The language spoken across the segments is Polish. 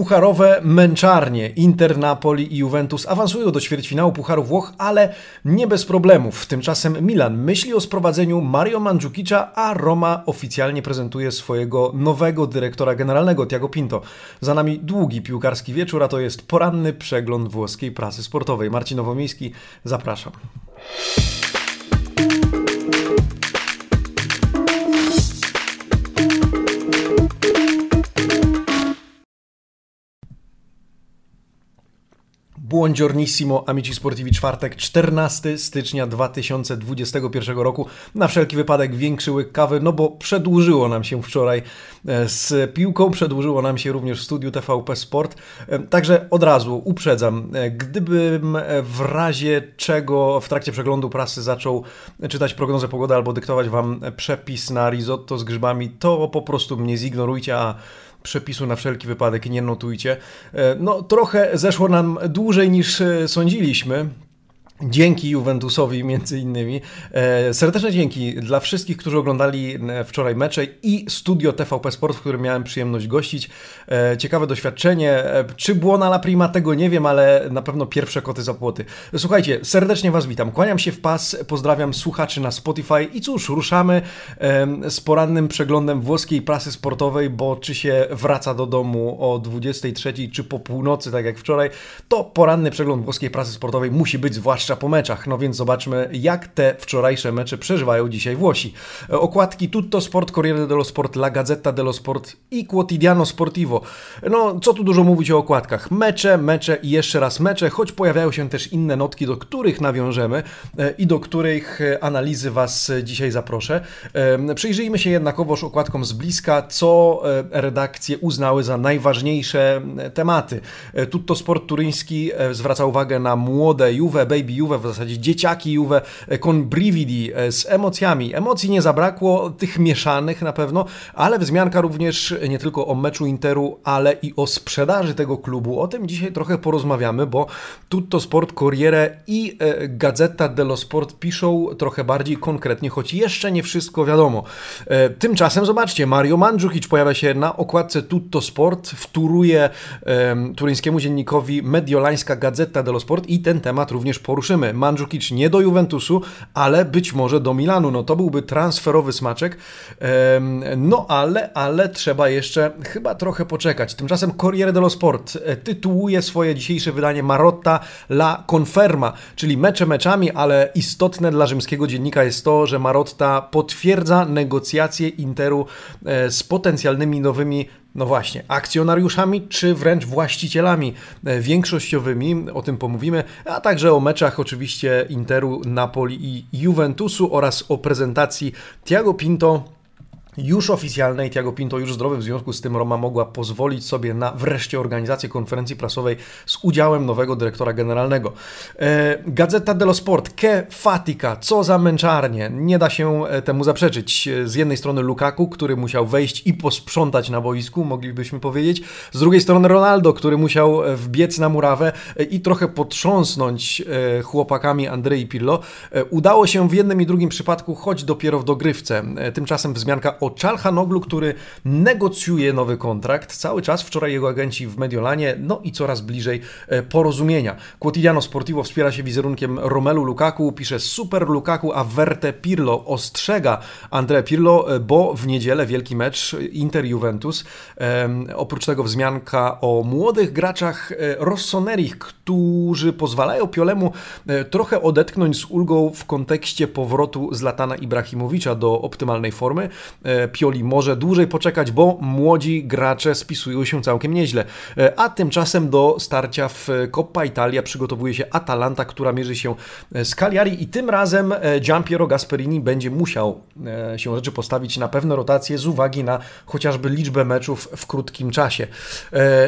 Pucharowe męczarnie Inter, Napoli i Juventus awansują do ćwierćfinału Pucharu Włoch, ale nie bez problemów. Tymczasem Milan myśli o sprowadzeniu Mario Mandzukicza, a Roma oficjalnie prezentuje swojego nowego dyrektora generalnego Tiago Pinto. Za nami długi piłkarski wieczór, a to jest poranny przegląd włoskiej prasy sportowej. Marcin Nowomiejski, zapraszam. Buongiornissimo, amici sportivi, czwartek, 14 stycznia 2021 roku. Na wszelki wypadek większy łyk kawy, no bo przedłużyło nam się wczoraj e, z piłką, przedłużyło nam się również w studiu TVP Sport. E, także od razu uprzedzam, e, gdybym w razie czego w trakcie przeglądu prasy zaczął czytać prognozę pogody albo dyktować Wam przepis na risotto z grzybami, to po prostu mnie zignorujcie, a przepisu na wszelki wypadek nie notujcie. E, no, trochę zeszło nam dłużej niż e, sądziliśmy. Dzięki Juventusowi między innymi. E, serdeczne dzięki dla wszystkich, którzy oglądali e, wczoraj mecze i studio TVP Sport, w którym miałem przyjemność gościć. E, ciekawe doświadczenie. Czy było na La Prima, tego nie wiem, ale na pewno pierwsze koty za płoty. Słuchajcie, serdecznie Was witam. Kłaniam się w pas, pozdrawiam słuchaczy na Spotify i cóż, ruszamy z porannym przeglądem włoskiej prasy sportowej, bo czy się wraca do domu o 23 czy po północy, tak jak wczoraj, to poranny przegląd włoskiej prasy sportowej musi być zwłaszcza zwłaszcza po meczach. No więc zobaczmy, jak te wczorajsze mecze przeżywają dzisiaj Włosi. Okładki Tutto Sport, Corriere dello Sport, La Gazzetta dello Sport i Quotidiano Sportivo. No, co tu dużo mówić o okładkach. Mecze, mecze i jeszcze raz mecze, choć pojawiają się też inne notki, do których nawiążemy e, i do których e, analizy Was dzisiaj zaproszę. E, przyjrzyjmy się jednakowoż okładkom z bliska, co redakcje uznały za najważniejsze tematy. Tutto Sport turyński zwraca uwagę na młode Juve, Baby Juve, w zasadzie dzieciaki Juve, e, con brividi, e, z emocjami. Emocji nie zabrakło, tych mieszanych na pewno, ale wzmianka również nie tylko o meczu Interu, ale i o sprzedaży tego klubu. O tym dzisiaj trochę porozmawiamy, bo Tutto Sport, Corriere i e, Gazzetta dello Sport piszą trochę bardziej konkretnie, choć jeszcze nie wszystko wiadomo. Tymczasem zobaczcie, Mario Mandzukic pojawia się na okładce Tutto Sport, wtóruje turyńskiemu dziennikowi Mediolańska Gazeta dello Sport i ten temat również porusza Mandzukic nie do Juventusu, ale być może do Milanu. No to byłby transferowy smaczek. No ale, ale trzeba jeszcze chyba trochę poczekać. Tymczasem Corriere dello Sport e, tytułuje swoje dzisiejsze wydanie Marotta la Conferma, czyli mecze meczami, ale istotne dla rzymskiego dziennika jest to, że Marotta potwierdza negocjacje Interu e, z potencjalnymi nowymi no właśnie, akcjonariuszami czy wręcz właścicielami e, większościowymi, o tym pomówimy, a także o meczach oczywiście Interu, Napoli i Juventusu oraz o prezentacji Tiago Pinto już oficjalnej, Tiago Pinto już zdrowy, w związku z tym Roma mogła pozwolić sobie na wreszcie organizację konferencji prasowej z udziałem nowego dyrektora generalnego. E, Gazeta dello Sport, ke fatica, co za męczarnie, nie da się e, temu zaprzeczyć. Z jednej strony Lukaku, który musiał wejść i posprzątać na boisku, moglibyśmy powiedzieć, z drugiej strony Ronaldo, który musiał e, wbiec na murawę i trochę potrząsnąć chłopakami Andrei Pirlo. Udało się w jednym i drugim przypadku, choć dopiero w dogrywce. Tymczasem wzmianka o Czalhanoglu, który negocjuje nowy kontrakt. Cały czas wczoraj jego agenci w Mediolanie, no i coraz bliżej e, porozumienia. Quotidiano Sportivo wspiera się wizerunkiem Romelu Lukaku, pisze super Lukaku, a Verte Pirlo ostrzega Andrea Pirlo, e, bo w niedzielę wielki mecz Inter-Juventus. Oprócz tego wzmianka o młodych graczach e, Rossonerich, którzy pozwalają Piolemu trochę odetchnąć z ulgą w kontekście powrotu Zlatana Ibrahimowicza do optymalnej formy. E, Pioli może dłużej poczekać, bo młodzi gracze spisują się całkiem nieźle. E, a tymczasem do starcia w Coppa Italia przygotowuje się Atalanta, która mierzy się e, z Cagliari i tym razem Giampiero Gasperini będzie musiał się rzeczy postawić na pewne rotacje z uwagi na chociażby liczbę meczów w krótkim czasie.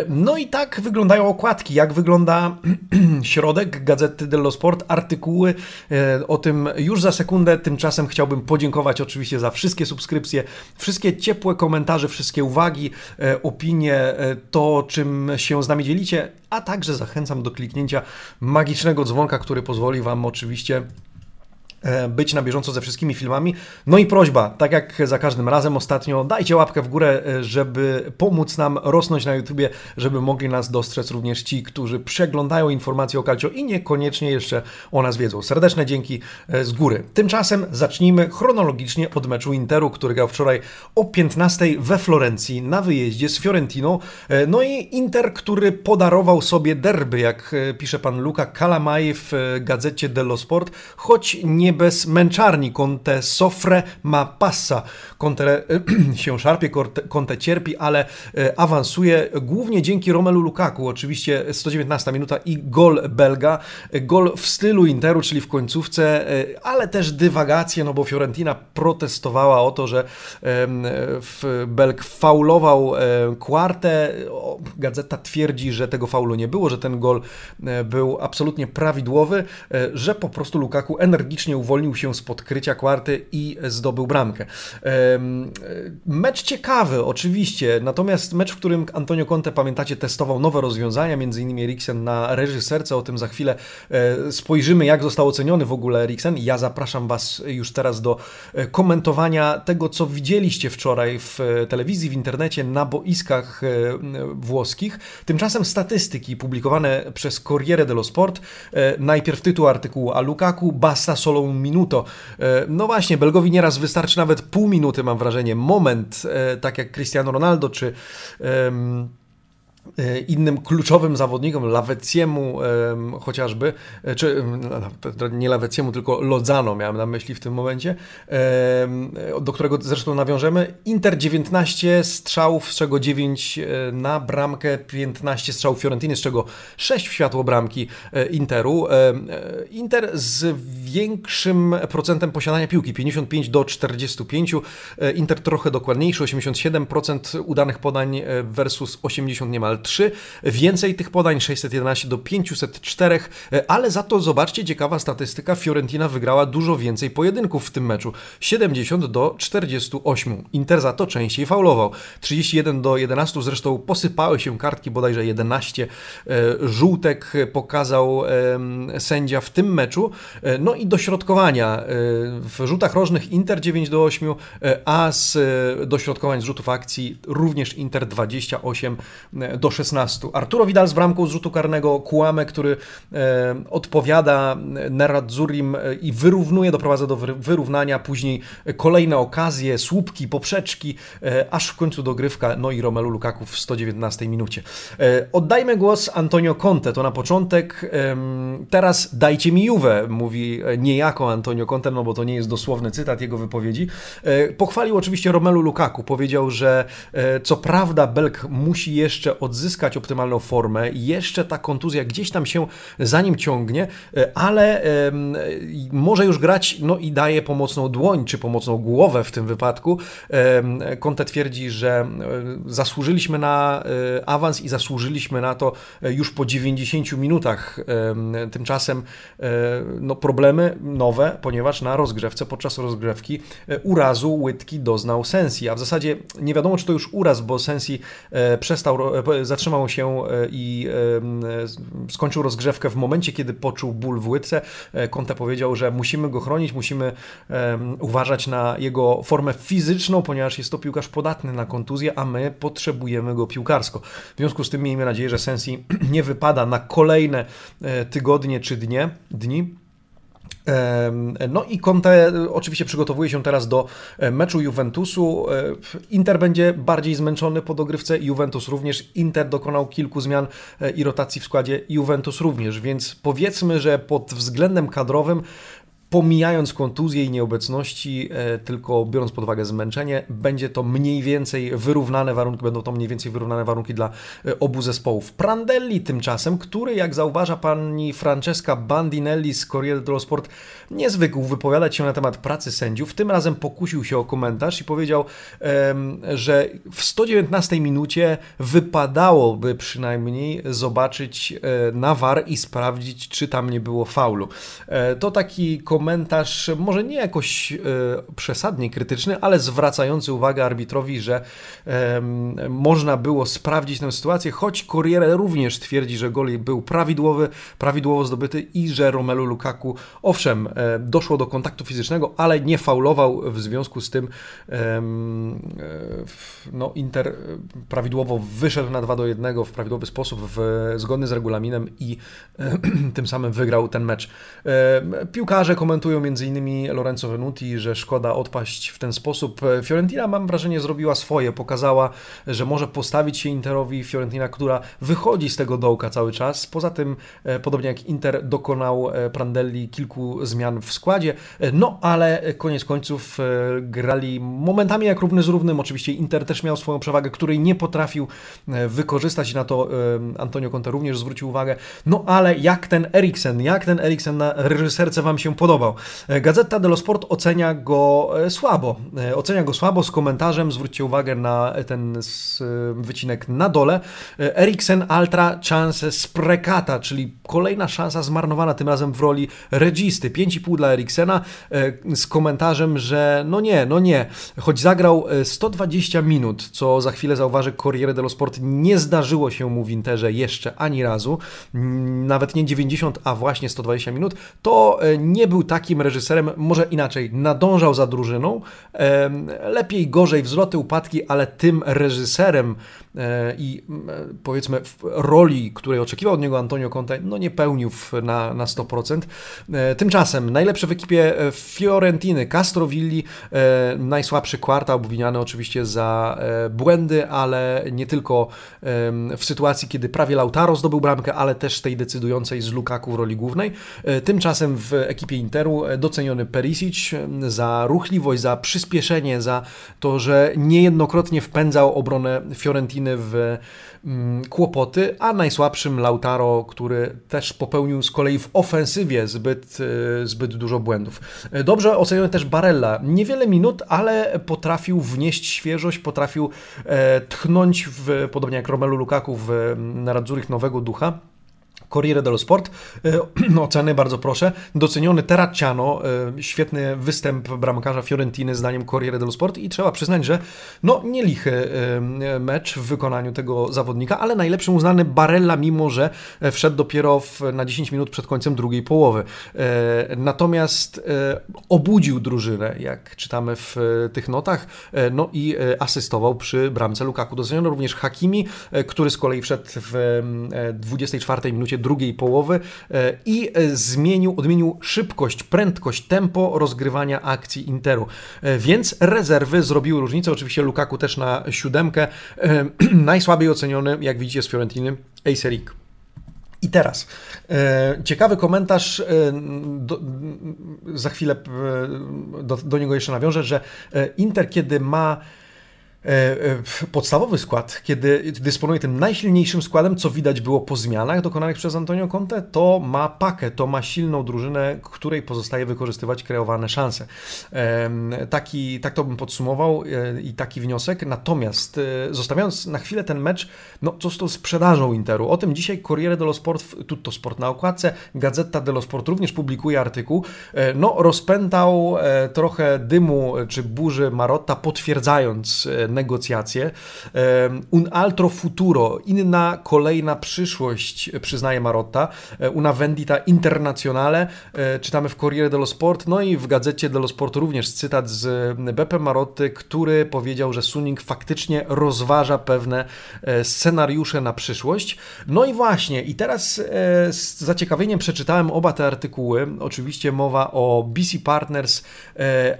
No i tak wyglądają okładki, jak wygląda środek Gazety dello Sport, artykuły o tym już za sekundę. Tymczasem chciałbym podziękować oczywiście za wszystkie subskrypcje, wszystkie ciepłe komentarze, wszystkie uwagi, e, opinie, e, to czym się z nami dzielicie, a także zachęcam do kliknięcia magicznego dzwonka, który pozwoli Wam oczywiście być na bieżąco ze wszystkimi filmami. No i prośba, tak jak za każdym razem ostatnio, dajcie łapkę w górę, e, żeby pomóc nam rosnąć na YouTubie, żeby mogli nas dostrzec również ci, którzy przeglądają informacje o Calcio i niekoniecznie jeszcze o nas wiedzą. Serdeczne dzięki e, z góry. Tymczasem zacznijmy chronologicznie od meczu Interu, który grał wczoraj o 15 we Florencji na wyjeździe z Fiorentiną. No i Inter, który podarował sobie derby, jak pisze pan Luca Calamai w gazecie dello Sport, choć nie bez męczarni. Conte sofre ma passa. Conte się szarpie, Conte cierpi, ale e, awansuje głównie dzięki Romelu Lukaku. Oczywiście 119 minuta i gol Belga. Gol w stylu Interu, czyli w końcówce, e, ale też dywagacje, no bo Fiorentina protestowała o to, że Belg faulował Quartę. Gazeta twierdzi, że tego faulu nie było, że ten gol e, był absolutnie prawidłowy, że po prostu Lukaku energicznie uwolnił się z podkrycia kwarty i zdobył bramkę. Mecz ciekawy, oczywiście, natomiast mecz, w którym Antonio Conte, pamiętacie, testował nowe rozwiązania, innymi Eriksen na reżyserce, o tym za chwilę e, spojrzymy, jak został oceniony w ogóle Eriksen. Ja zapraszam Was już teraz do e, komentowania tego, co widzieliście wczoraj w e, telewizji, w internecie, na boiskach włoskich. Tymczasem statystyki publikowane przez Corriere dello Sport, najpierw tytuł artykułu, a Lukaku basta solo minuto. E, no właśnie, Belgowi nieraz wystarczy nawet pół minuty, mam wrażenie, moment, e, tak jak Cristiano Ronaldo czy E, innym kluczowym zawodnikom, Laweciemu chociażby, e, czy no, nie Laweciemu, tylko Lodzano miałem na myśli w tym momencie, do którego zresztą nawiążemy. Inter 19 strzałów, z czego 9 e, na bramkę, 15 strzałów Fiorentiny, z czego 6 w światło bramki Interu. Inter z większym procentem posiadania piłki, 55 do 45. Inter trochę dokładniejszy, 87% udanych podań versus 80 niemal niemal 3. Więcej tych podań 611 do 504, ale za to zobaczcie ciekawa statystyka. Fiorentina wygrała dużo więcej pojedynków w tym meczu 70 do 48. Inter za to częściej faulował 31 do 11. Zresztą posypały się kartki, bodajże 11 e, żółtek pokazał sędzia w tym meczu. E, no i dośrodkowania e, w rzutach rożnych Inter 9 do 8, a z dośrodkowań z rzutów akcji również Inter 28 do 16. Arturo Vidal z bramką z rzutu karnego, Kuame, który e, odpowiada Neradzurim e, i wyrównuje, doprowadza do wyrównania, później kolejne okazje, słupki, poprzeczki, e, aż w końcu dogrywka, no i Romelu Lukaku w 119 minucie. E, oddajmy głos Antonio Conte, to na początek. E, teraz dajcie mi Juve, mówi niejako Antonio Conte, no bo to nie jest dosłowny cytat jego wypowiedzi. E, pochwalił oczywiście Romelu Lukaku, powiedział, że co prawda Belk musi jeszcze od odzyskać optymalną formę. Jeszcze ta kontuzja gdzieś tam się za nim ciągnie, e, ale może już grać no i daje pomocną dłoń, czy pomocną głowę w tym wypadku. Conte twierdzi, że e, zasłużyliśmy na e, awans i zasłużyliśmy na to już po 90 minutach. Tymczasem no, problemy nowe, ponieważ na rozgrzewce, podczas rozgrzewki urazu Łydki doznał Sensi, a w zasadzie nie wiadomo, czy to już uraz, bo Sensi przestał, zatrzymał się e, i e, skończył rozgrzewkę w momencie, kiedy poczuł ból w łydce. E, Conte powiedział, że musimy go chronić, musimy uważać na jego formę fizyczną, ponieważ jest to piłkarz podatny na kontuzję, a my potrzebujemy go piłkarsko. W związku z tym miejmy nadzieję, że Sensi nie wypada na kolejne tygodnie czy dnie, dni. No i Conte oczywiście przygotowuje się teraz do e, meczu Juventusu. E, Inter będzie bardziej zmęczony po dogrywce, Juventus również. Inter dokonał kilku zmian e, i rotacji w składzie, Juventus również, więc powiedzmy, że pod względem kadrowym pomijając kontuzję i nieobecności, e, tylko biorąc pod uwagę zmęczenie, będzie to mniej więcej wyrównane warunki, będą to mniej więcej wyrównane warunki dla e, obu zespołów. Prandelli tymczasem, który jak zauważa pani Francesca Bandinelli z Corriere dello Sport, nie zwykł wypowiadać się na temat pracy sędziów, tym razem pokusił się o komentarz i powiedział, że w 119 minucie wypadałoby przynajmniej zobaczyć e, na war i sprawdzić, czy tam nie było faulu. To taki komentarz może nie jakoś przesadnie krytyczny, ale zwracający uwagę arbitrowi, że można było sprawdzić tę sytuację, choć Corriere również twierdzi, że gol był prawidłowy, prawidłowo zdobyty i że Romelu Lukaku, owszem, doszło do kontaktu fizycznego, ale nie faulował w związku z tym no, Inter prawidłowo wyszedł na 2 do 1 w prawidłowy sposób, w, zgodny z regulaminem i tym samym wygrał ten mecz. Piłkarze komentują m.in. Lorenzo Venuti, że szkoda odpaść w ten sposób. Fiorentina, mam wrażenie, zrobiła swoje, pokazała, że może postawić się Interowi. Fiorentina, która wychodzi z tego dołka cały czas. Poza tym, e, podobnie jak Inter, dokonał e, Prandelli kilku zmian w składzie, e, no ale koniec końców grali momentami jak równy z równym. Oczywiście Inter też miał swoją przewagę, której nie potrafił wykorzystać i na to Antonio Conte również zwrócił uwagę. No ale jak ten Eriksen, jak ten Eriksen na reżyserce Wam się podobał? Gazeta dello Sport ocenia go słabo. Ocenia go słabo z komentarzem, zwróćcie uwagę na ten wycinek na dole. Eriksen Altra chance sprekata, czyli kolejna szansa zmarnowana, tym razem w roli registy. 5,5 dla Eriksena z komentarzem, że no nie, no nie. Choć zagrał 120 minut, co za chwilę zauważy Corriere dello Sport, nie zdarzyło się mu w Interze jeszcze ani razu. Nawet nie 90, a właśnie 120 minut. To nie był takim reżyserem, może inaczej, nadążał za drużyną. Lepiej, gorzej, wzloty, upadki, ale tym reżyserem e, i powiedzmy roli, której oczekiwał od niego Antonio Conte, no nie pełnił na, na 100%. E, najlepsze w ekipie e, Fiorentiny, Castrovilli, najsłabszy kwartał, obwiniany oczywiście za błędy, ale nie tylko w sytuacji, kiedy prawie Lautaro zdobył bramkę, ale też tej decydującej z Lukaku w roli głównej. Tymczasem w ekipie Interu doceniony Perisic za ruchliwość, za przyspieszenie, za to, że niejednokrotnie wpędzał obronę Fiorentiny w kłopoty, a najsłabszym Lautaro, który też popełnił z kolei w ofensywie zbyt, e, zbyt dużo błędów. Dobrze oceniony też Barella. Niewiele minut, ale potrafił wnieść świeżość, potrafił e, tchnąć, w, podobnie jak Romelu Lukaku w Nadzurich nowego ducha. Corriere dello Sport. E, oceny bardzo proszę. Doceniony Terracciano, e, świetny występ bramkarza Fiorentiny zdaniem Corriere dello Sport i trzeba przyznać, że no nie lichy e, mecz w wykonaniu tego zawodnika, ale najlepszym uznany Barella, mimo że wszedł dopiero w, na 10 minut przed końcem drugiej połowy. Natomiast obudził drużynę, jak czytamy w tych notach, no i asystował przy bramce Lukaku. Doceniono również Hakimi, który z kolei wszedł w 24 minucie drugiej połowy e, i e, zmienił, odmienił szybkość, prędkość, tempo rozgrywania akcji Interu. E, więc rezerwy zrobiły różnicę. Oczywiście Lukaku też na siódemkę. Najsłabiej oceniony, jak widzicie, z Fiorentiny, Eiserik. I teraz ciekawy komentarz, do, za chwilę do, do niego jeszcze nawiążę, że Inter, kiedy ma podstawowy skład, kiedy dysponuje tym najsilniejszym składem, co widać było po zmianach dokonanych przez Antonio Conte, to ma pakę, to ma silną drużynę, której pozostaje wykorzystywać kreowane szanse. Taki, tak to bym podsumował e, i taki wniosek. Natomiast zostawiając na chwilę ten mecz, no co z tą sprzedażą Interu? O tym dzisiaj Corriere dello Sport, Tutto Sport na okładce, Gazeta dello Sport również publikuje artykuł. No rozpętał trochę dymu czy burzy Marotta, potwierdzając negocjacje. Un altro futuro, inna kolejna przyszłość, przyznaje Marotta. E, una vendita internazionale, e, czytamy w Corriere dello Sport, no i w gazecie dello Sport również cytat z Beppe Marotty, który powiedział, że Suning faktycznie rozważa pewne e, scenariusze na przyszłość. No i właśnie, i teraz z zaciekawieniem przeczytałem oba te artykuły. Oczywiście mowa o BC Partners,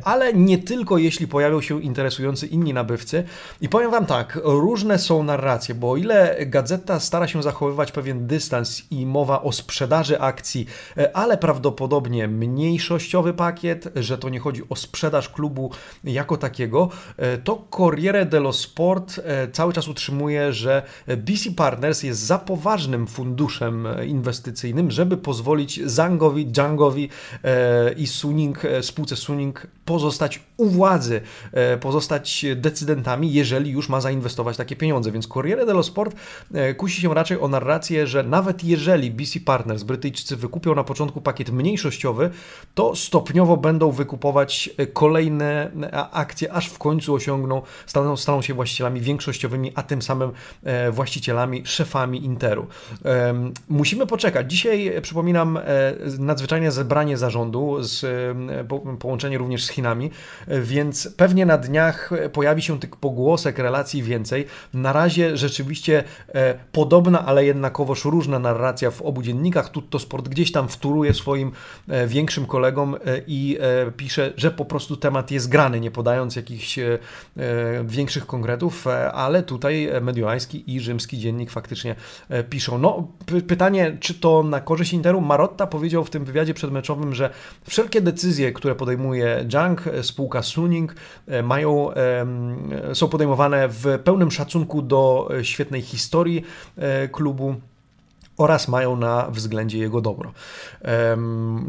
ale nie tylko jeśli pojawią się interesujący inni nabywcy, i powiem Wam tak, różne są narracje, bo o ile gazeta stara się zachowywać pewien dystans i mowa o sprzedaży akcji, e, ale prawdopodobnie mniejszościowy pakiet, że to nie chodzi o sprzedaż klubu jako takiego, e, to Corriere dello Sport e, cały czas utrzymuje, że BC Partners jest za poważnym funduszem inwestycyjnym, żeby pozwolić Zangowi, Djangowi i Suning, spółce Suning pozostać u władzy, e, pozostać decydentami, jeżeli już ma zainwestować takie pieniądze. Więc Corriere dello Sport e, kusi się raczej o narrację, że nawet jeżeli BC Partners, Brytyjczycy wykupią na początku pakiet mniejszościowy, to stopniowo będą wykupować kolejne akcje, aż w końcu osiągną, staną, staną się właścicielami większościowymi, a tym samym właścicielami, szefami Interu. Musimy poczekać. Dzisiaj, przypominam, nadzwyczajne zebranie zarządu, z, połączenie również z Chinami, więc pewnie na dniach pojawi się tych pogłosek relacji więcej. Na razie rzeczywiście e, podobna, ale jednakowoż różna narracja w obu dziennikach. Tutto Sport gdzieś tam wtóruje swoim e, większym kolegom e, i pisze, że po prostu temat jest grany, nie podając jakichś większych konkretów, ale tutaj mediolański i rzymski dziennik faktycznie piszą. No, pytanie, czy to na korzyść Interu? Marotta powiedział w tym wywiadzie przedmeczowym, że wszelkie decyzje, które podejmuje Jang, spółka Suning, e, mają, są podejmowane w pełnym szacunku do e, świetnej historii e, klubu oraz mają na względzie jego dobro.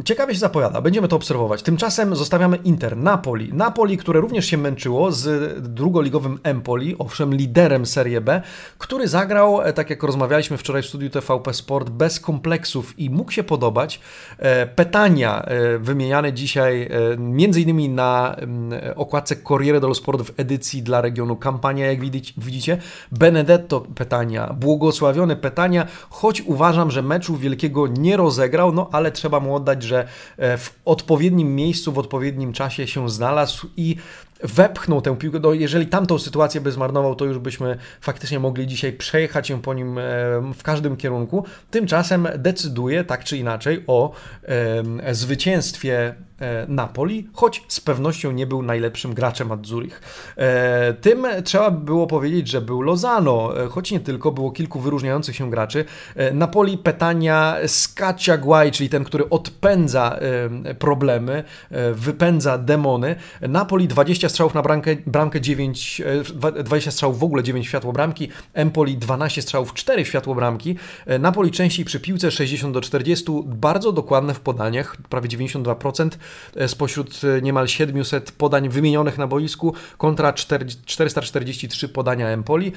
Ciekawie się zapowiada, będziemy to obserwować. Tymczasem zostawiamy Inter, Napoli. Napoli, które również się męczyło z drugoligowym Empoli, owszem liderem Serie B, który zagrał, e, tak jak rozmawialiśmy wczoraj w studiu TVP Sport, bez kompleksów i mógł się podobać. E, pytania e, wymieniane dzisiaj między innymi na okładce Corriere dello Sport w edycji dla regionu kampania, jak widzicie. Benedetto pytania, błogosławione pytania, choć uważam, że meczu wielkiego nie rozegrał, no ale trzeba mu oddać, że e, w odpowiednim miejscu, w odpowiednim czasie się znalazł i wepchnął tę piłkę. No, jeżeli tamtą sytuację by zmarnował, to już byśmy faktycznie mogli dzisiaj przejechać się po nim e, w każdym kierunku. Tymczasem decyduje tak czy inaczej o zwycięstwie E, Napoli, choć z pewnością nie był najlepszym graczem od Zurich. E, tym trzeba było powiedzieć, że był Lozano, choć nie tylko, było kilku wyróżniających się graczy. Napoli Petania Skaciaguay, czyli ten, który odpędza problemy, wypędza demony. Napoli 20 strzałów na bramkę, bramkę 9, 20 strzałów w ogóle 9 światło bramki, Empoli 12 strzałów 4 światło bramki. Napoli częściej przy piłce 60 do 40, bardzo dokładne w podaniach, prawie 92%. E, spośród e, niemal 700 podań wymienionych na boisku kontra 443 podania Empoli.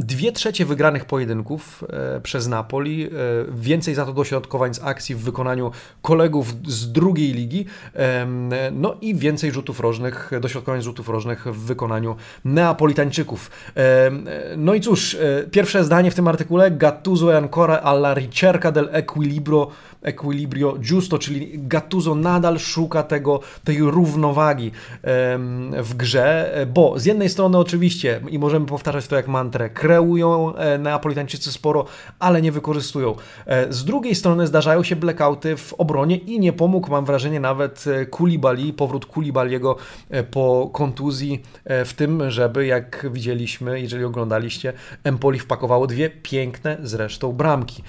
E, Dwie trzecie wygranych pojedynków e, przez Napoli, e, więcej za to dośrodkowań z akcji w wykonaniu kolegów z drugiej ligi, e, no i więcej rzutów rożnych, dośrodkowań rzutów rożnych w wykonaniu Neapolitańczyków. No i cóż, pierwsze zdanie w tym artykule, Gattuso e ancora alla ricerca del equilibrio, equilibrio giusto, czyli Gattuso nadal szuka tego, tej równowagi w grze, bo z jednej strony oczywiście, i możemy powtarzać to jak mantrę, kreują e, Neapolitańczycy sporo, ale nie wykorzystują. E, z drugiej strony zdarzają się blackouty w obronie i nie pomógł, mam wrażenie, nawet e, Kulibali, powrót Kulibaliego po kontuzji w tym, żeby, jak widzieliśmy, jeżeli oglądaliście, Empoli wpakowało dwie piękne zresztą bramki.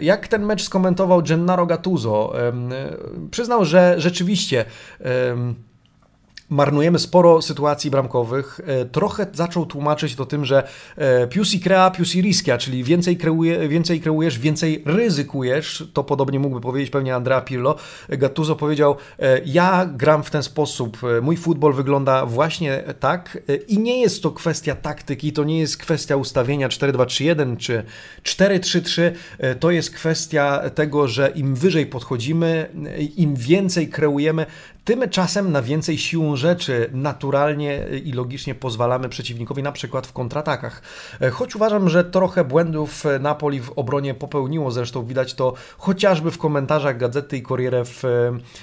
Jak ten mecz skomentował Gennaro Gattuso? Przyznał, że rzeczywiście marnujemy sporo sytuacji bramkowych. E, trochę zaczął tłumaczyć to tym, że e, più si crea, più si rischia, czyli więcej, kreuje, więcej kreujesz, więcej ryzykujesz. To podobnie mógłby powiedzieć pewnie Andrea Pirlo. Gattuso powiedział, e, ja gram w ten sposób, mój futbol wygląda właśnie tak i nie jest to kwestia taktyki, to nie jest kwestia ustawienia 4-2-3-1 czy 4-3-3, to jest kwestia tego, że im wyżej podchodzimy, im więcej kreujemy, tym czasem na więcej siłą rzeczy naturalnie i logicznie pozwalamy przeciwnikowi na przykład w kontratakach. E, choć uważam, że trochę błędów Napoli w obronie popełniło, zresztą widać to chociażby w komentarzach Gazety i Corriere w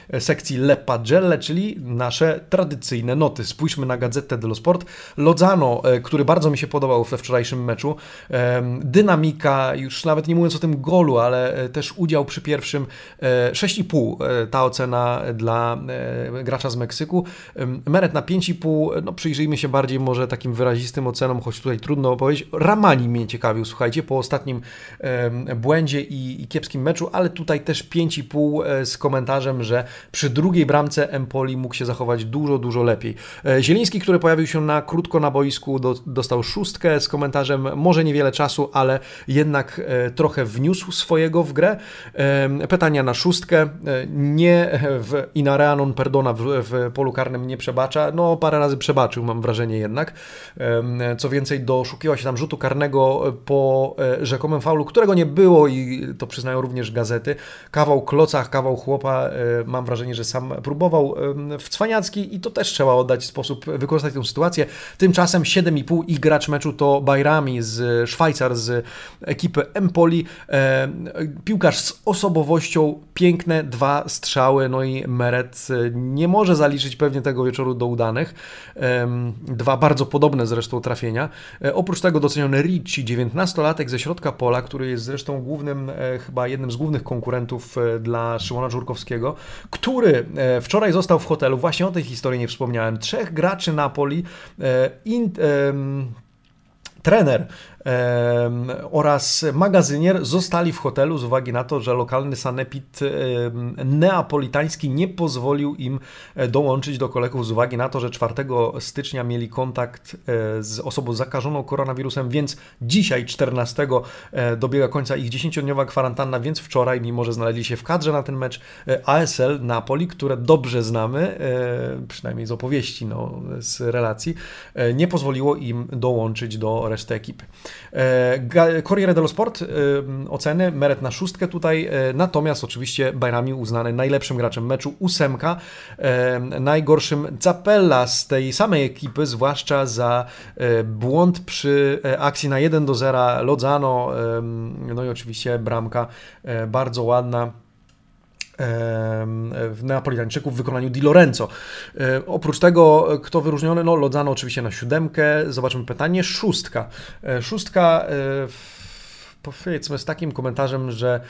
e, sekcji Le Pagelle, czyli nasze tradycyjne noty. Spójrzmy na Gazetę dello Sport. Lozano, e, który bardzo mi się podobał we wczorajszym meczu, dynamika, już nawet nie mówiąc o tym golu, ale też udział przy pierwszym 6,5 ta ocena dla gracza z Meksyku. Meret na 5,5, no przyjrzyjmy się bardziej może takim wyrazistym ocenom, choć tutaj trudno powiedzieć. Ramani mnie ciekawił, słuchajcie, po ostatnim błędzie i, kiepskim meczu, ale tutaj też 5,5 e, z komentarzem, że przy drugiej bramce Empoli mógł się zachować dużo, dużo lepiej. E, Zieliński, który pojawił się na krótko na boisku, do, dostał szóstkę z komentarzem, może niewiele czasu, ale jednak e, trochę wniósł swojego w grę. Pytania na szóstkę, nie w Inareanon Perdona w, w polu karnym nie przebacza. No, parę razy przebaczył, mam wrażenie jednak. Co więcej, doszukiwał się tam rzutu karnego po rzekomym faulu, którego nie było i to przyznają również gazety. Kawał klocach, kawał chłopa. Mam wrażenie, że sam próbował w cwaniacki i to też trzeba oddać sposób wykorzystać tę sytuację. Tymczasem 7,5 i gracz meczu to Bajrami z Szwajcar, z ekipy Empoli. Piłkarz z osobowością, piękne dwa strzały, no i Meret nie może zaliczyć pewnie tego wieczoru do udanych. Dwa bardzo podobne zresztą trafienia. E, oprócz tego doceniony Ricci, 19-latek ze środka pola, który jest zresztą głównym, e, chyba jednym z głównych konkurentów e, dla Szymona Żurkowskiego, który wczoraj został w hotelu, właśnie o tej historii nie wspomniałem, trzech graczy Napoli, in, trener oraz magazynier zostali w hotelu z uwagi na to, że lokalny sanepid neapolitański nie pozwolił im e, dołączyć do kolegów z uwagi na to, że 4 stycznia mieli kontakt e, z osobą zakażoną koronawirusem, więc dzisiaj 14 e, dobiega końca ich 10-dniowa kwarantanna, więc wczoraj, mimo że znaleźli się w kadrze na ten mecz ASL Napoli, które dobrze znamy, przynajmniej z opowieści, no, z relacji, nie pozwoliło im dołączyć do reszty ekipy. E, Corriere dello Sport e, oceny, Meret na szóstkę tutaj, e, natomiast oczywiście Bajrami uznany najlepszym graczem meczu, ósemka, najgorszym Zapella z tej samej ekipy, zwłaszcza za błąd przy akcji na 1 do 0 Lozano, no i oczywiście bramka bardzo ładna Neapolitańczyków w wykonaniu Di Lorenzo. E, oprócz tego, kto wyróżniony? No, Lodzano oczywiście na siódemkę. Zobaczymy pytanie. Szóstka. E, szóstka, e, powiedzmy z takim komentarzem, że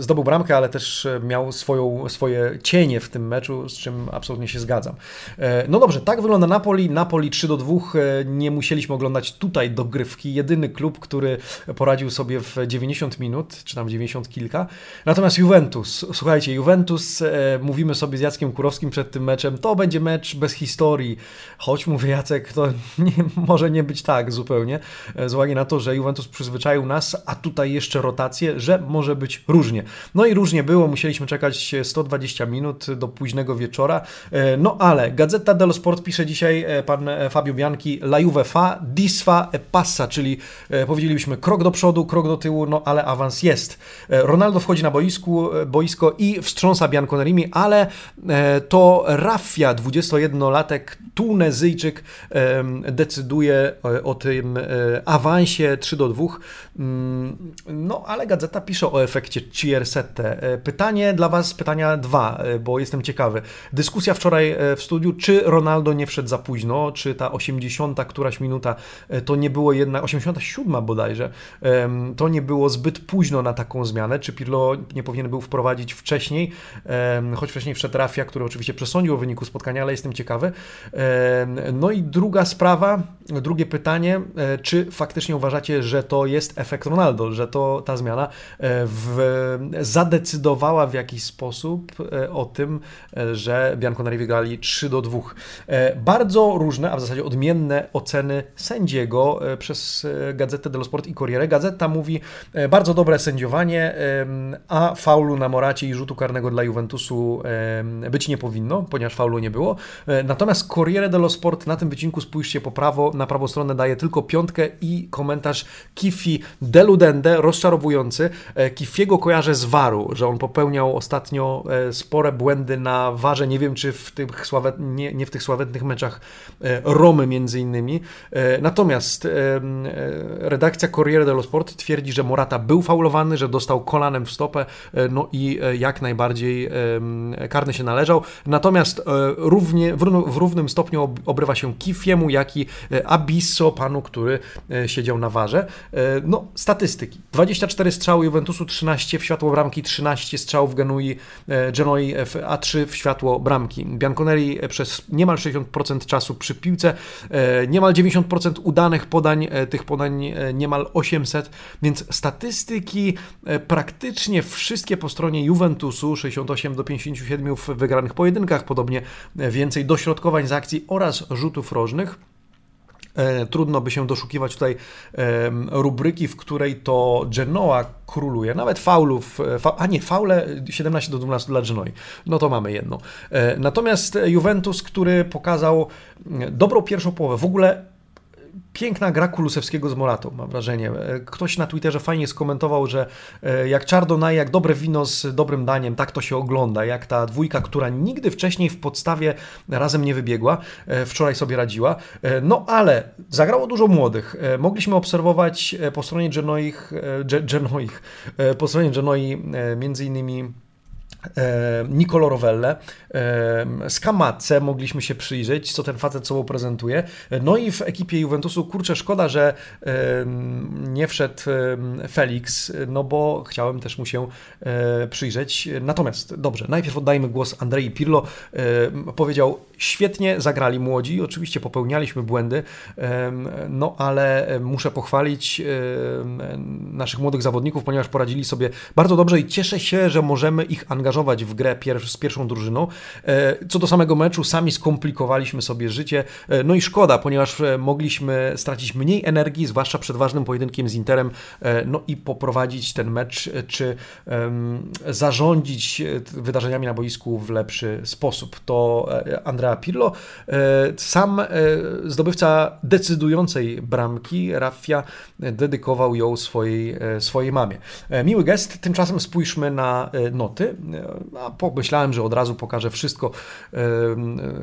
zdobył bramkę, ale też miał swoją, swoje cienie w tym meczu, z czym absolutnie się zgadzam. E, no dobrze, tak wygląda Napoli. Napoli 3 do 2. E, nie musieliśmy oglądać tutaj dogrywki. Jedyny klub, który poradził sobie w 90 minut, czy tam 90 kilka. Natomiast Juventus, słuchajcie, Juventus, e, mówimy sobie z Jackiem Kurowskim przed tym meczem, to będzie mecz bez historii. Choć mówię Jacek, to nie, może nie być tak zupełnie, z uwagi na to, że Juventus przyzwyczaił nas, a tutaj jeszcze rotację, że może być różnie. No i różnie było, musieliśmy czekać 120 minut do późnego wieczora. E, no ale Gazeta dello Sport pisze dzisiaj e, pan e, Fabio Bianchi La Juve fa, disfa e passa, czyli powiedzielibyśmy krok do przodu, krok do tyłu, no ale awans jest. Ronaldo wchodzi na boisku, boisko i wstrząsa Bianconerimi, ale to Raffia, 21-latek Tunezyjczyk, decyduje o tym awansie 3 do 2. Mm, no ale Gazeta pisze o efekcie Ciersette. E, pytanie dla Was, pytania dwa, e, bo jestem ciekawy. Dyskusja wczoraj e, w studiu, czy Ronaldo nie wszedł za późno, czy ta 80 któraś minuta to nie było jednak, 87 bodajże, to nie było zbyt późno na taką zmianę, czy Pirlo nie powinien był wprowadzić wcześniej, choć wcześniej wszedł Rafia, który oczywiście przesądził o wyniku spotkania, ale jestem ciekawy. No i druga sprawa, drugie pytanie, czy faktycznie uważacie, że to jest efekt Ronaldo, że to ta zmiana w zadecydowała w jakiś sposób e, o tym, e, że Bianconeri wygrali 3 do 2. E, bardzo różne, a w zasadzie odmienne oceny sędziego przez Gazetę dello Sport i Corriere. Gazeta mówi bardzo dobre sędziowanie, a faulu na Moracie i rzutu karnego dla Juventusu być nie powinno, ponieważ faulu nie było. Natomiast Corriere dello Sport na tym wycinku spójrzcie po prawo, na prawą stronę daje tylko piątkę i komentarz Kifi deludende, rozczarowujący. Kifiego kojarzę z Waru, że on popełniał ostatnio e, spore błędy na Warze. Nie wiem, czy w tych sławet, nie, nie w tych sławetnych meczach e, Romy między innymi. E, natomiast redakcja Corriere dello Sport twierdzi, że Morata był faulowany, że dostał kolanem w stopę, no i jak najbardziej karny się należał. Natomiast równie, w równym stopniu obrywa się Kifiemu, jak i Abisso, panu, który siedział na Warze. No, statystyki. 24 strzały Juventusu, 13 w światło bramki, 13 strzałów Genui, e, Genoi, a 3 w światło bramki. Bianconeri e, przez niemal 60% czasu przy piłce, e, niemal 90% udanych podań, tych podań niemal 800, więc statystyki praktycznie wszystkie po stronie Juventusu, 68 do 57 w wygranych pojedynkach, podobnie więcej dośrodkowań z akcji oraz rzutów rożnych. E, trudno by się doszukiwać tutaj rubryki, w której to Genoa króluje. Nawet faulów, e, fa, a nie, faule 17 do 12 dla Genoi. No to mamy jedno. E, natomiast Juventus, który pokazał dobrą pierwszą połowę, w ogóle piękna gra Kulusewskiego z Moratą, mam wrażenie. E, ktoś na Twitterze fajnie skomentował, że e, jak Chardonnay, jak dobre wino z dobrym daniem, tak to się ogląda. Jak ta dwójka, która nigdy wcześniej w podstawie razem nie wybiegła, e, wczoraj sobie radziła. No ale zagrało dużo młodych. Mogliśmy obserwować po stronie Genoich, Genoich po stronie Genoi między innymi Nicolo Rovelle, e, Skamatce mogliśmy się przyjrzeć, co ten facet sobą prezentuje. No i w ekipie Juventusu, kurczę, szkoda, że e, nie wszedł Felix, no bo chciałem też mu się przyjrzeć. Natomiast, dobrze, najpierw oddajmy głos Andrei Pirlo. Powiedział, świetnie zagrali młodzi, oczywiście popełnialiśmy błędy, no ale muszę pochwalić naszych młodych zawodników, ponieważ poradzili sobie bardzo dobrze i cieszę się, że możemy ich angażować w grę pier z pierwszą drużyną. E, co do samego meczu, sami skomplikowaliśmy sobie życie. E, no i szkoda, ponieważ e, mogliśmy stracić mniej energii, zwłaszcza przed ważnym pojedynkiem z Interem, no i poprowadzić ten mecz, czy um, zarządzić wydarzeniami na boisku w lepszy sposób. To Andrea Pirlo, sam zdobywca decydującej bramki, Raffia, dedykował ją swojej, swojej mamie. Miły gest, tymczasem spójrzmy na noty. A pomyślałem, że od razu pokażę wszystko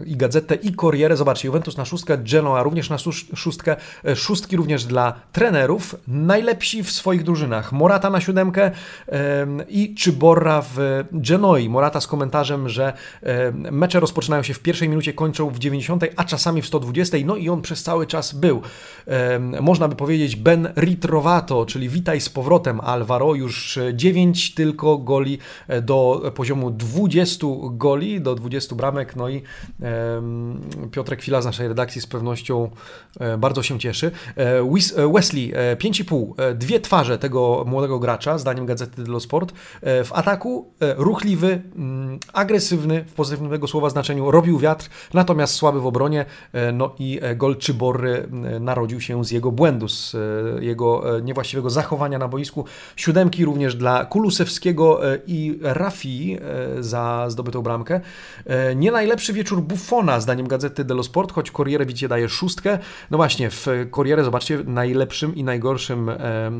i gazetę, i Corriere. Zobaczcie, Juventus na szóstkę, Genoa również na szóstkę, e, szóstki również dla trenerów. Najlepsi w swoich drużynach. Morata na siódemkę i Czyborra w Genoi. Morata z komentarzem, że mecze rozpoczynają się w pierwszej minucie, kończą w 90, a czasami w 120. No i on przez cały czas był. Można by powiedzieć Ben Ritrovato, czyli witaj z powrotem Alvaro. Już 9 tylko goli e, poziomu 20 goli, do 20 bramek, no i Piotrek Chwila z naszej redakcji z pewnością e, bardzo się cieszy. E, e, Wesley, 5,5, dwie twarze tego młodego gracza, zdaniem Gazety dello Sport. W ataku ruchliwy, mm, agresywny, w pozytywnym tego słowa znaczeniu, robił wiatr, natomiast słaby w obronie, no i gol Czybory narodził się z jego błędu, z jego niewłaściwego zachowania na boisku. Siódemki również dla Kulusewskiego i Rafi E, za zdobytą bramkę. E, nie najlepszy wieczór Buffona, zdaniem gazety dello Sport, choć Corriere widzicie daje szóstkę. No właśnie, w Corriere, zobaczcie, najlepszym i najgorszym e,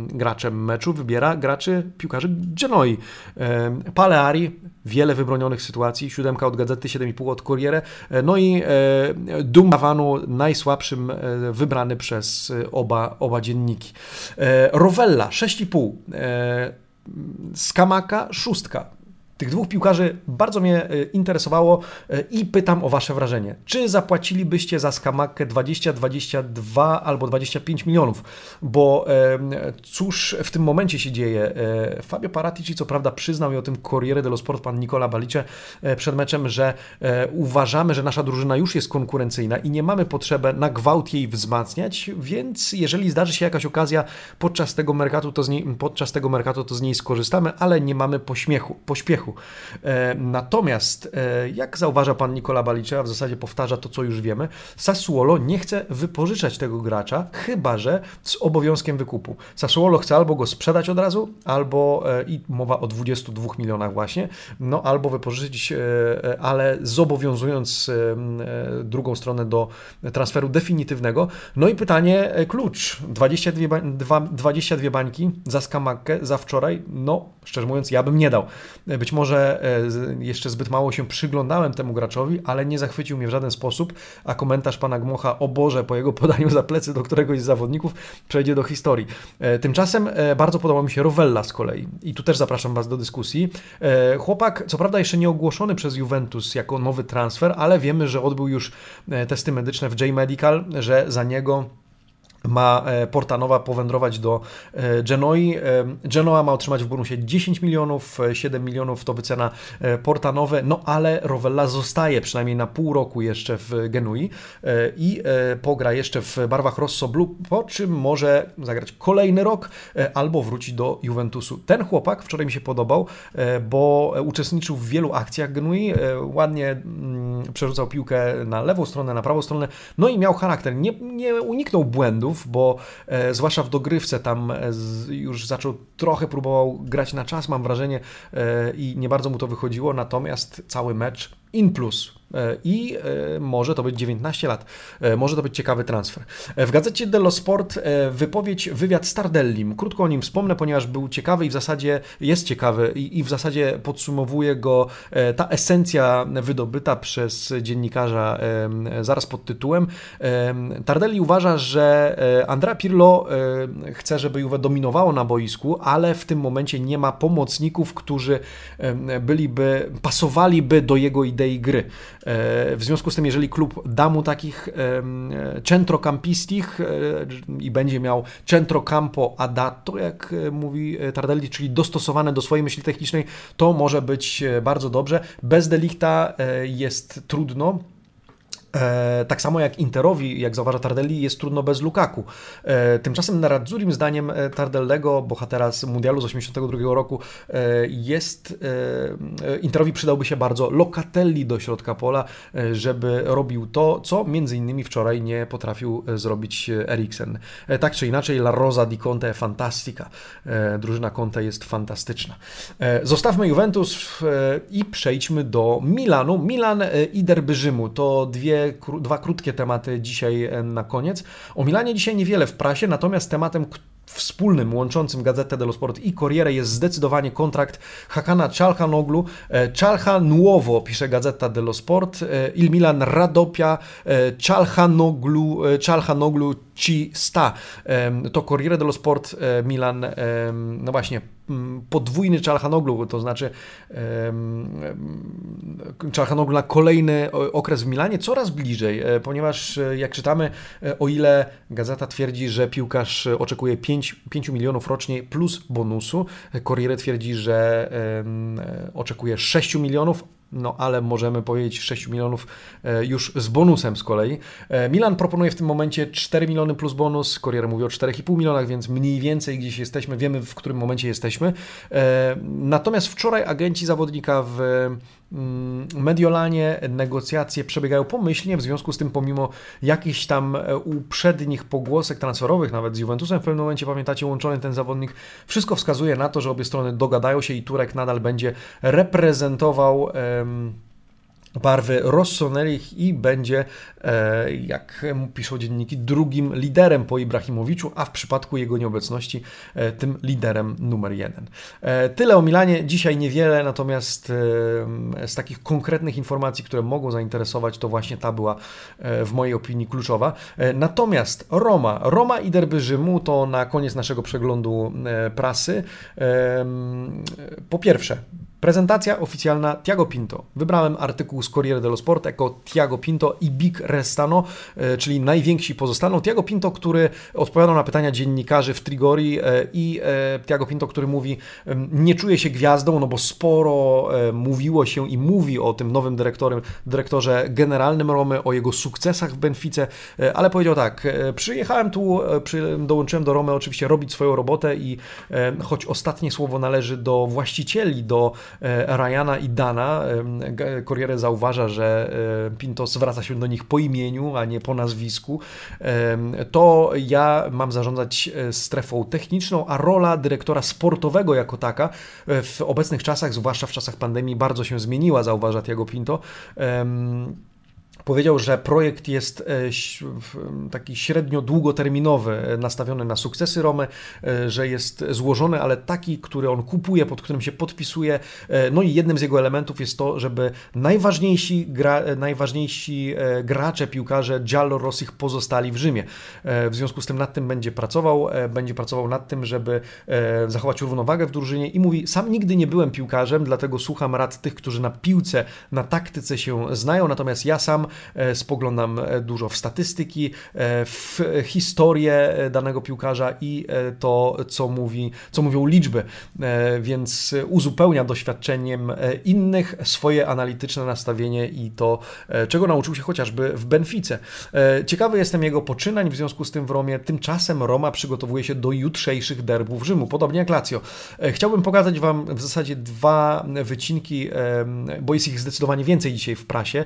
graczem meczu wybiera graczy piłkarzy Genoi. Paleari, wiele wybronionych sytuacji, siódemka od gazety, 7,5 od Corriere, no i Dumbawanu najsłabszym wybrany przez oba, oba dzienniki. Rovella 6,5, Skamaka szóstka, tych dwóch piłkarzy bardzo mnie e, interesowało e, i pytam o Wasze wrażenie. Czy zapłacilibyście za Skamakę 20, 22 albo 25 milionów? Bo cóż w tym momencie się dzieje? E, Fabio Paratici co prawda przyznał i o tym Corriere dello Sport pan Nicola Balicze przed meczem, że uważamy, że nasza drużyna już jest konkurencyjna i nie mamy potrzeby na gwałt jej wzmacniać, więc jeżeli zdarzy się jakaś okazja podczas tego merkatu, to z niej, podczas tego merkatu to z niej skorzystamy, ale nie mamy pośmiechu, pośpiechu. E, natomiast, e, jak zauważa pan Nikola Balicze, a w zasadzie powtarza to, co już wiemy, Sassuolo nie chce wypożyczać tego gracza, chyba że z obowiązkiem wykupu. Sassuolo chce albo go sprzedać od razu, albo e, i mowa o 22 milionach właśnie, no albo wypożyczyć, ale zobowiązując drugą stronę do transferu definitywnego. No i pytanie, klucz. 22, 22 bańki za Skamakę za wczoraj, no szczerze mówiąc, ja bym nie dał. Być może może e, jeszcze zbyt mało się przyglądałem temu graczowi, ale nie zachwycił mnie w żaden sposób, a komentarz pana Gmocha o Boże po jego podaniu za plecy do któregoś z zawodników przejdzie do historii. E, tymczasem e, bardzo podoba mi się Rovella z kolei i tu też zapraszam was do dyskusji. Chłopak, co prawda jeszcze nie ogłoszony przez Juventus jako nowy transfer, ale wiemy, że odbył już testy medyczne w J-Medical, że za niego ma e, Portanowa powędrować do e, Genoi. E, Genoa ma otrzymać w bonusie 10 milionów, 7 milionów to wycena Portanowe, no ale Rovella zostaje przynajmniej na pół roku jeszcze w Genui i pogra jeszcze w barwach Rosso Blue, po czym może zagrać kolejny rok albo wrócić do Juventusu. Ten chłopak wczoraj mi się podobał, bo uczestniczył w wielu akcjach Genui, ładnie mm, przerzucał piłkę na lewą stronę, na prawą stronę, no i miał charakter, nie, nie uniknął błędu, bo e, zwłaszcza w dogrywce tam e, z, już zaczął trochę próbował grać na czas, mam wrażenie, e, i nie bardzo mu to wychodziło, natomiast cały mecz in plus i e, może to być 19 lat. E, może to być ciekawy transfer. W gazecie dello Sport wypowiedź, wywiad z Tardellim. Krótko o nim wspomnę, ponieważ był ciekawy i w zasadzie jest ciekawy i, i w zasadzie podsumowuje go ta esencja wydobyta przez dziennikarza zaraz pod tytułem. Tardelli uważa, że Andrea Pirlo chce, żeby Juve dominowało na boisku, ale w tym momencie nie ma pomocników, którzy byliby, pasowaliby do jego idei gry. E, w związku z tym, jeżeli klub da mu takich centrocampistich e, i będzie miał centrocampo adatto, jak e, mówi Tardelli, czyli dostosowane do swojej myśli technicznej, to może być bardzo dobrze. Bez Delikta jest trudno. E, tak samo jak Interowi, jak zauważa Tardelli, jest trudno bez Lukaku. E, tymczasem na Radzurim zdaniem e, Tardellego, bohatera z Mundialu z 1982 roku, jest Interowi przydałby się bardzo Locatelli do środka pola, żeby robił to, co między innymi wczoraj nie potrafił zrobić Eriksen. Tak czy inaczej, La Rosa di Conte fantastica. Drużyna Conte jest fantastyczna. Zostawmy Juventus i przejdźmy do Milanu. Milan i derby Rzymu to dwie dwa krótkie tematy dzisiaj e, na koniec. O Milanie dzisiaj niewiele w prasie, natomiast tematem, wspólnym, łączącym Gazetę dello Sport i Corriere jest zdecydowanie kontrakt Hakana Czalhanoglu. Czalha Nuovo, pisze Gazeta dello Sport, e, Il Milan Radopia Czalhanoglu, Czalhanoglu ci sta. To Corriere dello Sport Milan, no właśnie, podwójny Czalhanoglu, to znaczy Czalhanoglu na kolejny okres w Milanie coraz bliżej, e, ponieważ e, jak czytamy, e, o ile gazeta twierdzi, że piłkarz oczekuje 5, 5 milionów rocznie plus bonusu, Corriere twierdzi, że oczekuje 6 milionów, no ale możemy powiedzieć 6 milionów e, już z bonusem z kolei. E, Milan proponuje w tym momencie 4 miliony plus bonus, Corriere mówi o 4,5 milionach, więc mniej więcej gdzieś jesteśmy, wiemy w którym momencie jesteśmy. E, natomiast wczoraj agenci zawodnika w Mediolanie negocjacje przebiegają pomyślnie, w związku z tym pomimo jakichś tam e, uprzednich pogłosek transferowych, nawet z Juventusem w pewnym momencie, pamiętacie, łączony ten zawodnik, wszystko wskazuje na to, że obie strony dogadają się i Turek nadal będzie reprezentował barwy rossoneri i będzie, e, jak piszą dzienniki, drugim liderem po Ibrahimowiczu, a w przypadku jego nieobecności e, tym liderem numer jeden. E, tyle o Milanie, dzisiaj niewiele, natomiast z takich konkretnych informacji, które mogą zainteresować, to właśnie ta była w mojej opinii kluczowa. Natomiast Roma, Roma i derby Rzymu to na koniec naszego przeglądu prasy. Po pierwsze, Prezentacja oficjalna Tiago Pinto. Wybrałem artykuł z Corriere dello Sport jako Tiago Pinto i Big Restano, e, czyli najwięksi pozostaną. Tiago Pinto, który odpowiadał na pytania dziennikarzy w Trigori e, i e, Tiago Pinto, który mówi, nie czuje się gwiazdą, no bo sporo mówiło się i mówi o tym nowym dyrektorem, dyrektorze generalnym Romy, o jego sukcesach w Benfice, ale powiedział tak, przyjechałem tu, dołączyłem do Romy oczywiście robić swoją robotę i choć ostatnie słowo należy do właścicieli, do Ryana i Dana. Corriere zauważa, że e, Pinto zwraca się do nich po imieniu, a nie po nazwisku. To ja mam zarządzać e, strefą techniczną, a rola dyrektora sportowego jako taka w obecnych czasach, zwłaszcza w czasach pandemii, bardzo się zmieniła, zauważa Tiago Pinto. Powiedział, że projekt jest e, taki średnio długoterminowy, e, nastawiony na sukcesy Romy, e, że jest złożony, ale taki, który on kupuje, pod którym się podpisuje. No i jednym z jego elementów jest to, żeby najważniejsi, gra, najważniejsi gracze, piłkarze Giallo Rossich pozostali w Rzymie. W związku z tym nad tym będzie pracował, będzie pracował nad tym, żeby zachować równowagę w drużynie i mówi, sam nigdy nie byłem piłkarzem, dlatego słucham rad tych, którzy na piłce, na taktyce się znają, natomiast ja sam spoglądam dużo w statystyki, w historię danego piłkarza i to, co, mówi, co mówią liczby, więc uzupełnia doświadczeniem innych swoje analityczne nastawienie i to, czego nauczył się chociażby w Benfice. Ciekawy jestem jego poczynań w związku z tym w Romie. Tymczasem Roma przygotowuje się do jutrzejszych derbów Rzymu, podobnie jak Lazio. Chciałbym pokazać Wam w zasadzie dwa wycinki, bo jest ich zdecydowanie więcej dzisiaj w prasie.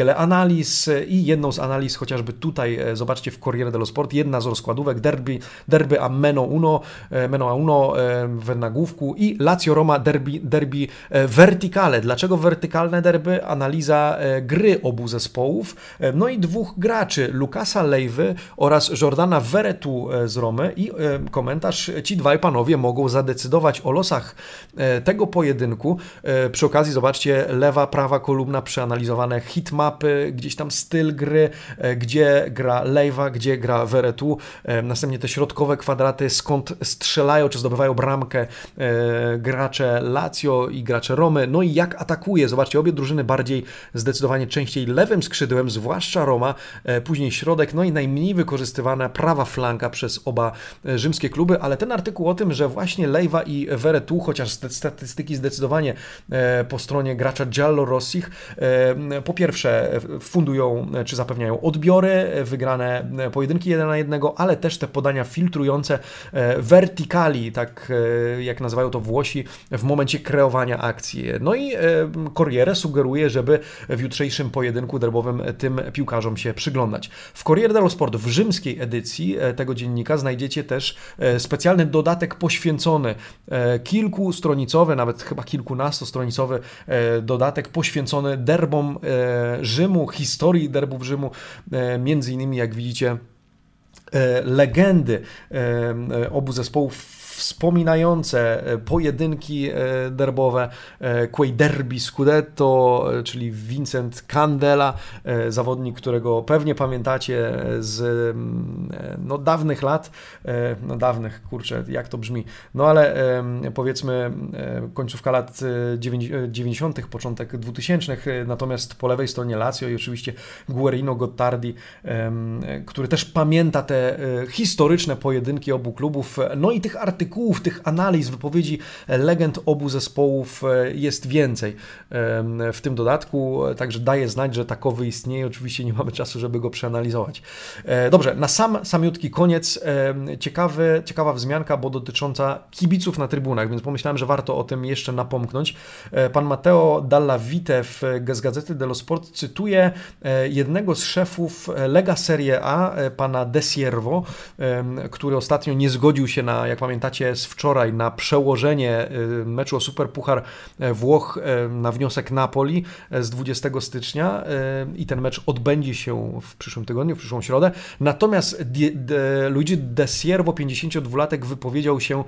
Wiele analiz i jedną z analiz chociażby tutaj, zobaczcie w Corriere dello Sport, jedna z rozkładówek derby, derby a meno uno, meno a uno w nagłówku i Lazio Roma derby, derby verticale. Dlaczego wertykalne derby? Analiza gry obu zespołów, no i dwóch graczy, Lukasa Lejwy oraz Jordana Veretu z Romy i komentarz, ci dwaj panowie mogą zadecydować o losach e, tego pojedynku. E, przy okazji zobaczcie, lewa, prawa kolumna przeanalizowane hitmapy, gdzieś tam styl gry, e, gdzie gra Lejwa, gdzie gra Veretu, następnie te środkowe kwadraty, skąd strzelają czy zdobywają bramkę gracze Lazio i gracze Romy, no i jak atakuje. Zobaczcie, obie drużyny bardziej zdecydowanie częściej lewym skrzydłem, zwłaszcza Roma, później środek, no i najmniej wykorzystywana prawa flanka przez oba rzymskie kluby, ale ten artykuł o tym, że właśnie Lejwa i Veretu, chociaż statystyki zdecydowanie e, po stronie gracza Giallo Rossich, e, po pierwsze fundują czy zapewniają odbiory, wygrane pojedynki 1 na 1, ale też te podania filtrujące e, vertikali, tak jak nazywają to Włosi, w momencie kreowania akcji. No i Corriere sugeruje, żeby w jutrzejszym pojedynku derbowym tym piłkarzom się przyglądać. W Corriere dello Sport w rzymskiej edycji tego dziennika znajdziecie też specjalny dodatek poświęcony E, kilkustronicowy, nawet chyba kilkunastostronicowy e, dodatek poświęcony derbom e, Rzymu, historii derbów Rzymu, między innymi jak widzicie legendy obu zespołów wspominające e, pojedynki e, derbowe, e, Quei Derby Scudetto, czyli Vincent Candela, zawodnik, którego pewnie pamiętacie z mm, no, dawnych lat, no dawnych, kurczę, jak to brzmi, no ale powiedzmy końcówka lat 90., początek 2000, natomiast po lewej stronie Lazio i oczywiście Guerino Gottardi, który też pamięta te historyczne pojedynki obu klubów, no i tych artykułów, artykułów, tych analiz, wypowiedzi legend obu zespołów e, jest więcej w tym dodatku, także daje znać, że takowy istnieje. Oczywiście nie mamy czasu, żeby go przeanalizować. E, dobrze, na sam samiutki koniec ciekawy, ciekawa wzmianka, bo dotycząca kibiców na trybunach, więc pomyślałem, że warto o tym jeszcze napomknąć. E, pan Matteo Dalla Vite w Gazety dello Sport cytuje jednego z szefów Lega Serie A, pana Desiervo, który ostatnio nie zgodził się na, jak pamiętacie, z wczoraj na przełożenie y, meczu o Superpuchar e, Włoch e, na wniosek Napoli z 20 stycznia i ten mecz odbędzie się w przyszłym tygodniu, w przyszłą środę. Natomiast Luigi De Siervo, 52-latek, wypowiedział się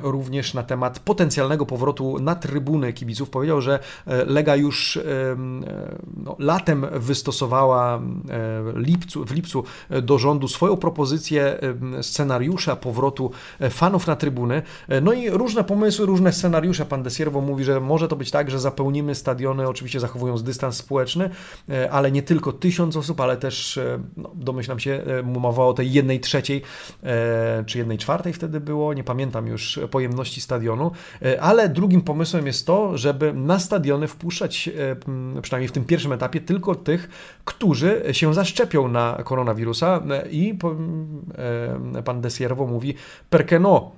również na temat potencjalnego powrotu na trybuny kibiców. Powiedział, że Lega już no, latem wystosowała lipcu, w lipcu do rządu swoją propozycję scenariusza powrotu fanów na trybuny. E, no i różne pomysły, różne scenariusze. Pan Desierwo mówi, że może to być tak, że zapełnimy stadiony, oczywiście zachowując dystans społeczny, e, ale nie tylko tysiąc osób, ale też, e, no, domyślam się, mowa o tej jednej trzeciej, czy jednej czwartej wtedy było, nie pamiętam już pojemności stadionu, ale drugim pomysłem jest to, żeby na stadiony wpuszczać, przynajmniej w tym pierwszym etapie, tylko tych, którzy się zaszczepią na koronawirusa i pan Desierwo mówi, perché no,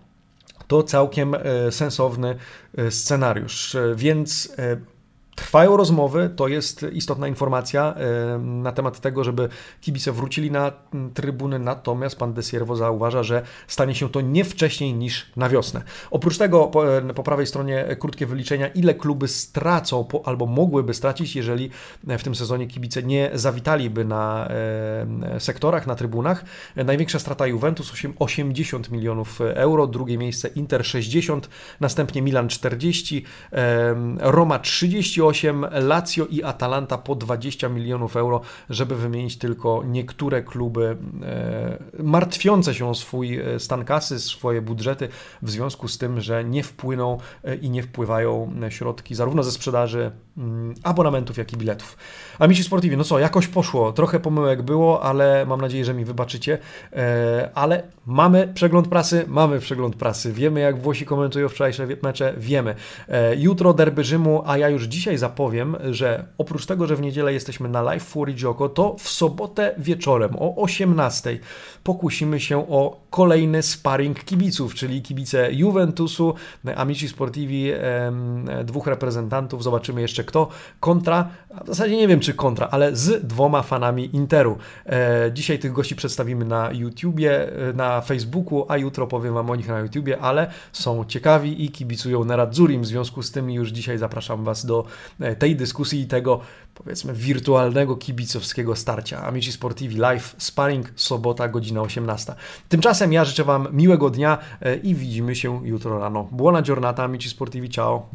to całkiem e, sensowny e, scenariusz. E, więc Trwają rozmowy, to jest istotna informacja na temat tego, żeby kibice wrócili na trybuny, natomiast pan Desierwo zauważa, że stanie się to nie wcześniej niż na wiosnę. Oprócz tego po, po prawej stronie krótkie wyliczenia, ile kluby stracą po, albo mogłyby stracić, jeżeli w tym sezonie kibice nie zawitaliby na e, sektorach, na trybunach. Największa strata Juventus 80 milionów euro, drugie miejsce Inter 60, następnie Milan 40, e, Roma 38, 8, Lazio i Atalanta po 20 milionów euro, żeby wymienić tylko niektóre kluby e, martwiące się o swój e, stan kasy, swoje budżety w związku z tym, że nie wpłyną e, i nie wpływają środki zarówno ze sprzedaży abonamentów, jak i biletów. Amici Sportivi, no co, jakoś poszło, trochę pomyłek było, ale mam nadzieję, że mi wybaczycie, e, ale mamy przegląd prasy, mamy przegląd prasy, wiemy jak Włosi komentują wczorajsze mecze, wiemy. E, jutro derby Rzymu, a ja już dzisiaj zapowiem, że oprócz tego, że w niedzielę jesteśmy na live Fury Gioco, to w sobotę wieczorem o 18 pokusimy się o kolejny sparring kibiców, czyli kibice Juventusu, Amici Sportivi, dwóch reprezentantów, zobaczymy jeszcze kto, kontra, w zasadzie nie wiem czy kontra, ale z dwoma fanami Interu. E, dzisiaj tych gości przedstawimy na YouTubie, e, na Facebooku, a jutro powiem Wam o nich na YouTubie, ale są ciekawi i kibicują Neradzurim, w związku z tym już dzisiaj zapraszam Was do e, tej dyskusji i tego powiedzmy wirtualnego kibicowskiego starcia. Amici Sportivi Live, sparring, sobota, godzina 18. Tymczasem ja życzę Wam miłego dnia i widzimy się jutro rano. Buona giornata, Amici Sportivi, ciao!